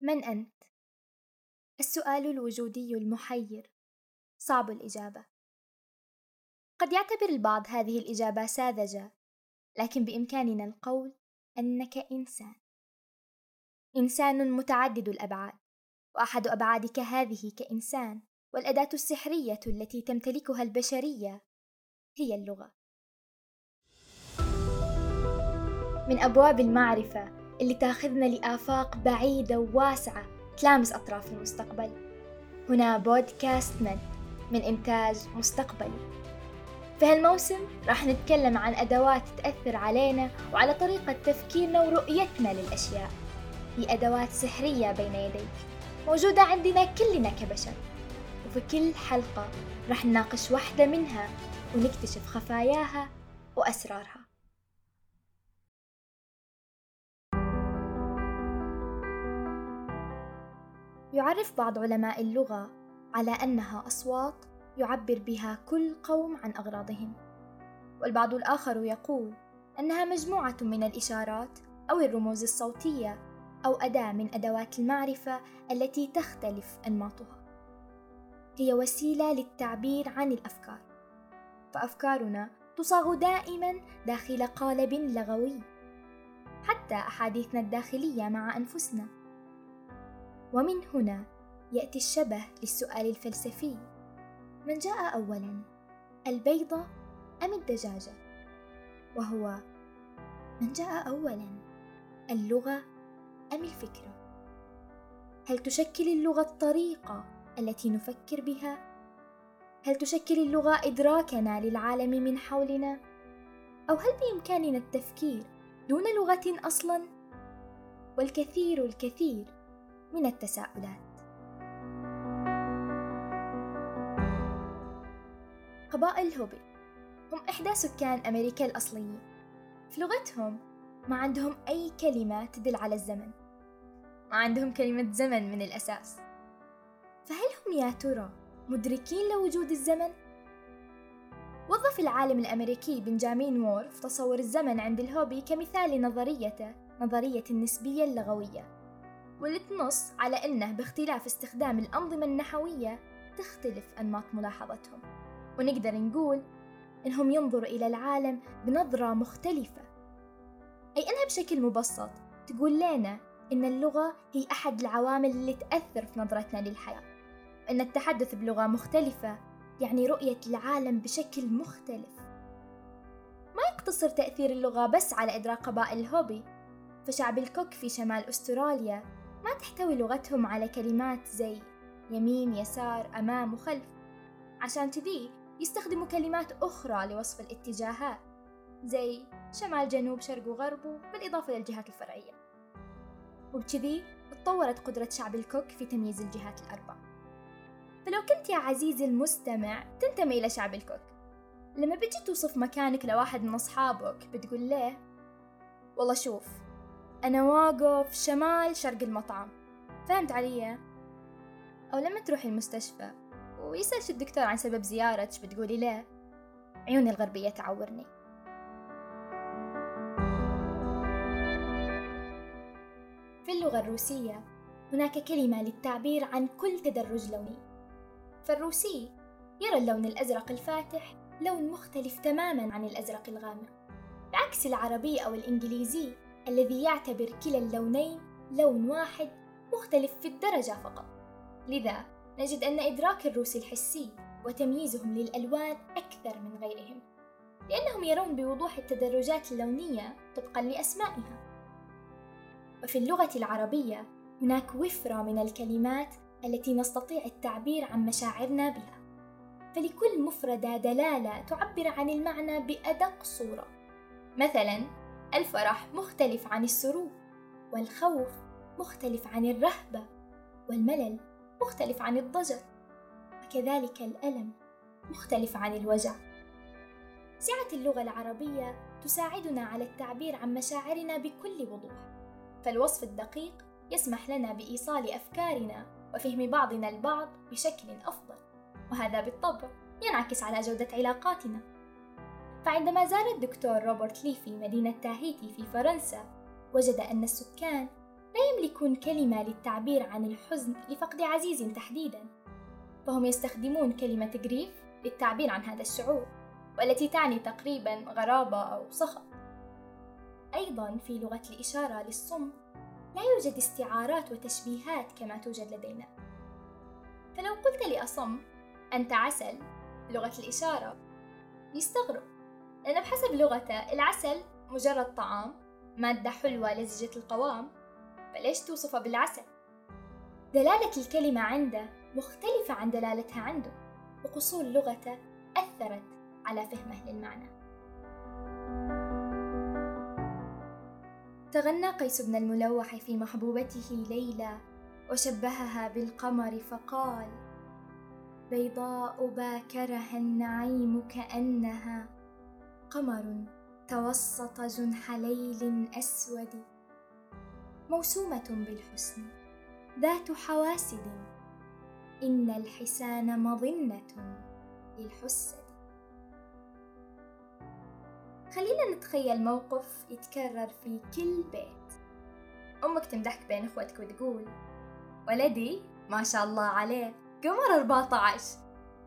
من أنت؟ السؤال الوجودي المحير. صعب الإجابة. قد يعتبر البعض هذه الإجابة ساذجة لكن بإمكاننا القول أنك إنسان. إنسان متعدد الأبعاد وأحد أبعادك هذه كإنسان والأداة السحرية التي تمتلكها البشرية هي اللغة. من أبواب المعرفة اللي تاخذنا لآفاق بعيدة وواسعة تلامس أطراف المستقبل. هنا بودكاست من من إنتاج مستقبلي في هالموسم راح نتكلم عن أدوات تأثر علينا وعلى طريقة تفكيرنا ورؤيتنا للأشياء. هي أدوات سحرية بين يديك موجودة عندنا كلنا كبشر. وفي كل حلقة راح نناقش واحدة منها ونكتشف خفاياها وأسرارها. يعرف بعض علماء اللغة على أنها أصوات يعبر بها كل قوم عن أغراضهم. والبعض الآخر يقول أنها مجموعة من الإشارات أو الرموز الصوتية أو أداة من أدوات المعرفة التي تختلف أنماطها. هي وسيلة للتعبير عن الأفكار. فأفكارنا تصاغ دائما داخل قالب لغوي. حتى أحاديثنا الداخلية مع أنفسنا. ومن هنا يأتي الشبه للسؤال الفلسفي. من جاء أولا البيضة أم الدجاجة؟ وهو من جاء أولا اللغة أم الفكرة هل تشكل اللغة الطريقة التي نفكر بها؟ هل تشكل اللغة إدراكنا للعالم من حولنا؟ أو هل بإمكاننا التفكير دون لغة أصلا؟ والكثير الكثير من التساؤلات. قبائل الهوبي هم إحدى سكان أمريكا الأصليين في لغتهم ما عندهم أي كلمة تدل على الزمن. ما عندهم كلمة زمن من الأساس. فهل هم يا ترى مدركين لوجود الزمن؟ وظف العالم الأمريكي بنجامين وورف تصور الزمن عند الهوبي كمثال لنظريته نظرية النسبية اللغوية. واللي تنص على أنه باختلاف استخدام الأنظمة النحوية تختلف أنماط ملاحظتهم. ونقدر نقول إنهم ينظروا إلى العالم بنظرة مختلفة. أي أنها بشكل مبسط تقول لنا إن اللغة هي أحد العوامل اللي تأثر في نظرتنا للحياة. إن التحدث بلغة مختلفة يعني رؤية العالم بشكل مختلف. ما يقتصر تأثير اللغة بس على إدراك قبائل الهوبي. فشعب الكوك في شمال أستراليا ما تحتوي لغتهم على كلمات زي يمين يسار أمام وخلف. عشان كذي يستخدموا كلمات أخرى لوصف الاتجاهات زي شمال جنوب شرق وغرب بالإضافة للجهات الفرعية. وبكذي تطورت قدرة شعب الكوك في تمييز الجهات الأربع. فلو كنت يا عزيزي المستمع تنتمي إلى شعب الكوك لما بتجي توصف مكانك لواحد من أصحابك بتقول له والله شوف أنا واقف شمال شرق المطعم. فهمت علي؟ أو لما تروحي المستشفى. ويسألش الدكتور عن سبب زيارتك بتقولي له؟ عيوني الغربية تعورني. في اللغة الروسية هناك كلمة للتعبير عن كل تدرج لوني. فالروسي يرى اللون الأزرق الفاتح لون مختلف تماما عن الأزرق الغامق بعكس العربي أو الإنجليزي. الذي يعتبر كلا اللونين لون واحد مختلف في الدرجة فقط. لذا نجد أن إدراك الروس الحسي وتمييزهم للألوان أكثر من غيرهم لأنهم يرون بوضوح التدرجات اللونية طبقا لأسمائها. وفي اللغة العربية هناك وفرة من الكلمات التي نستطيع التعبير عن مشاعرنا بها. فلكل مفردة دلالة تعبر عن المعنى بأدق صورة. مثلا الفرح مختلف عن السرور والخوف مختلف عن الرهبة والملل مختلف عن الضجر وكذلك الألم مختلف عن الوجع. سعة اللغة العربية تساعدنا على التعبير عن مشاعرنا بكل وضوح فالوصف الدقيق يسمح لنا بإيصال أفكارنا وفهم بعضنا البعض بشكل أفضل وهذا بالطبع ينعكس على جودة علاقاتنا. فعندما زار الدكتور روبرت لي في مدينة تاهيتي في فرنسا وجد أن السكان لا يملكون كلمة للتعبير عن الحزن لفقد عزيز تحديدا فهم يستخدمون كلمة جريف للتعبير عن هذا الشعور والتي تعني تقريبا غرابة أو سخط. أيضا في لغة الإشارة للصم لا يوجد استعارات وتشبيهات كما توجد لدينا. فلو قلت لأصم أنت عسل بلغة الإشارة يستغرب. لأن بحسب لغته العسل مجرد طعام مادة حلوة لزجة القوام فليش توصفه بالعسل؟ دلالة الكلمة عنده مختلفة عن دلالتها عنده وقصور لغته أثرت على فهمه للمعنى تغنى قيس بن الملوح في محبوبته ليلى وشبهها بالقمر فقال بيضاء باكرها النعيم كأنها قمر توسط جنح ليل أسود موسومة بالحسن ذات حواسد إن الحسان مظنة للحسد. خلينا نتخيل موقف يتكرر في كل بيت. أمك تمدحك بين إخوتك وتقول ولدي ما شاء الله عليه قمر 14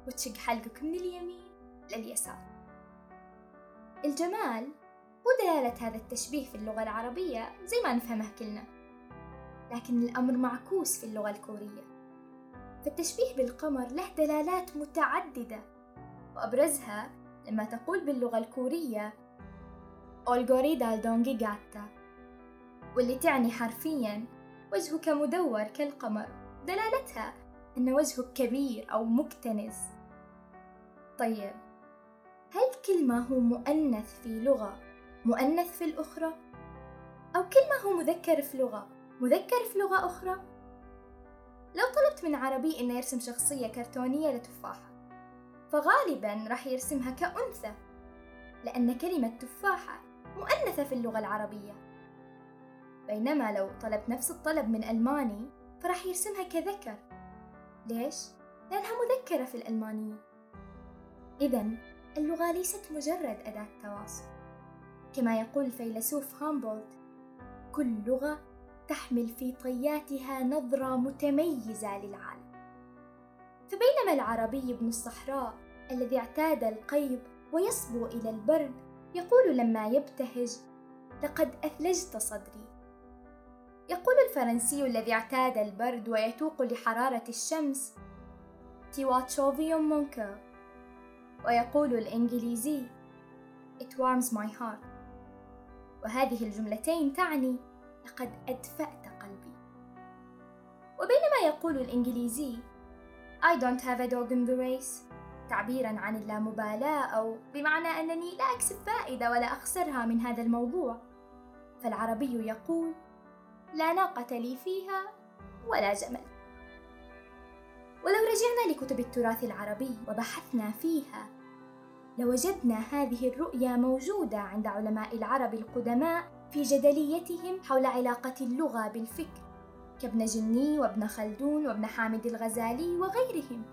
وتشق حلقك من اليمين لليسار. الجمال هو دلالة هذا التشبيه في اللغة العربية زي ما نفهمه كلنا لكن الأمر معكوس في اللغة الكورية. فالتشبيه بالقمر له دلالات متعددة وأبرزها لما تقول باللغة الكورية أولغوري دالدونجي جاتا واللي تعني حرفيا وجهك مدور كالقمر دلالتها أن وجهك كبير أو مكتنز. طيب هل كلمة هو مؤنث في لغة مؤنث في الأخرى؟ أو كلمة هو مذكر في لغة مذكر في لغة أخرى؟ لو طلبت من عربي إنه يرسم شخصية كرتونية لتفاحة فغالبا راح يرسمها كأنثى لأن كلمة تفاحة مؤنثة في اللغة العربية بينما لو طلبت نفس الطلب من ألماني فراح يرسمها كذكر ليش؟ لأنها مذكرة في الألمانية إذا اللغة ليست مجرد أداة تواصل. كما يقول الفيلسوف هامبولت كل لغة تحمل في طياتها نظرة متميزة للعالم. فبينما العربي ابن الصحراء الذي اعتاد القيض ويصبو إلى البرد يقول لما يبتهج لقد أثلجت صدري. يقول الفرنسي الذي اعتاد البرد ويتوق لحرارة الشمس تيواتشوفيوم مونكر ويقول الإنجليزي It warms my heart. وهذه الجملتين تعني لقد أدفأت قلبي. وبينما يقول الإنجليزي I don't have a dog in the race. تعبيرا عن اللامبالاة أو بمعنى أنني لا أكسب فائدة ولا أخسرها من هذا الموضوع. فالعربي يقول لا ناقة لي فيها ولا جمل. رجعنا لكتب التراث العربي وبحثنا فيها. لوجدنا هذه الرؤية موجودة عند علماء العرب القدماء في جدليتهم حول علاقة اللغة بالفكر كابن جني وابن خلدون وابن حامد الغزالي وغيرهم.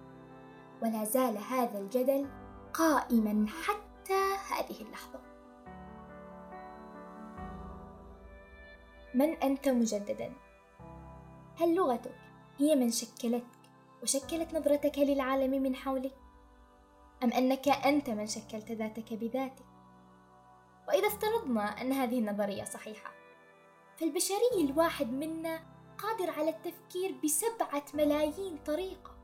ولا زال هذا الجدل قائما حتى هذه اللحظة. من أنت مجددا؟ هل لغتك هي من شكلتك؟ وشكلت نظرتك للعالم من حولك؟ أم أنك أنت من شكلت ذاتك بذاتك؟ وإذا افترضنا أن هذه النظرية صحيحة فالبشري الواحد منا قادر على التفكير بسبعة ملايين طريقة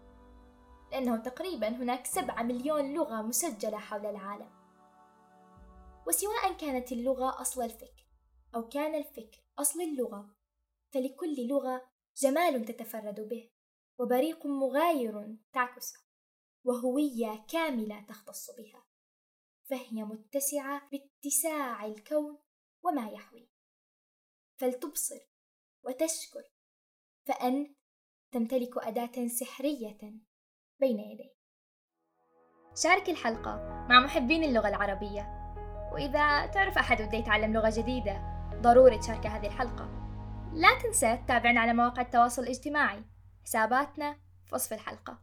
لأنه تقريبا هناك سبعة مليون لغة مسجلة حول العالم وسواء كانت اللغة أصل الفكر أو كان الفكر أصل اللغة فلكل لغة جمال تتفرد به وبريق مغاير تعكسه وهوية كاملة تختص بها فهي متسعة باتساع الكون وما يحويه فلتبصر وتشكر فأنت تمتلك أداة سحرية بين يديك. شارك الحلقة مع محبين اللغة العربية. وإذا تعرف أحد وده يتعلم لغة جديدة ضروري تشارك هذه الحلقة. لا تنسى تتابعنا على مواقع التواصل الاجتماعي. حساباتنا في وصف الحلقة.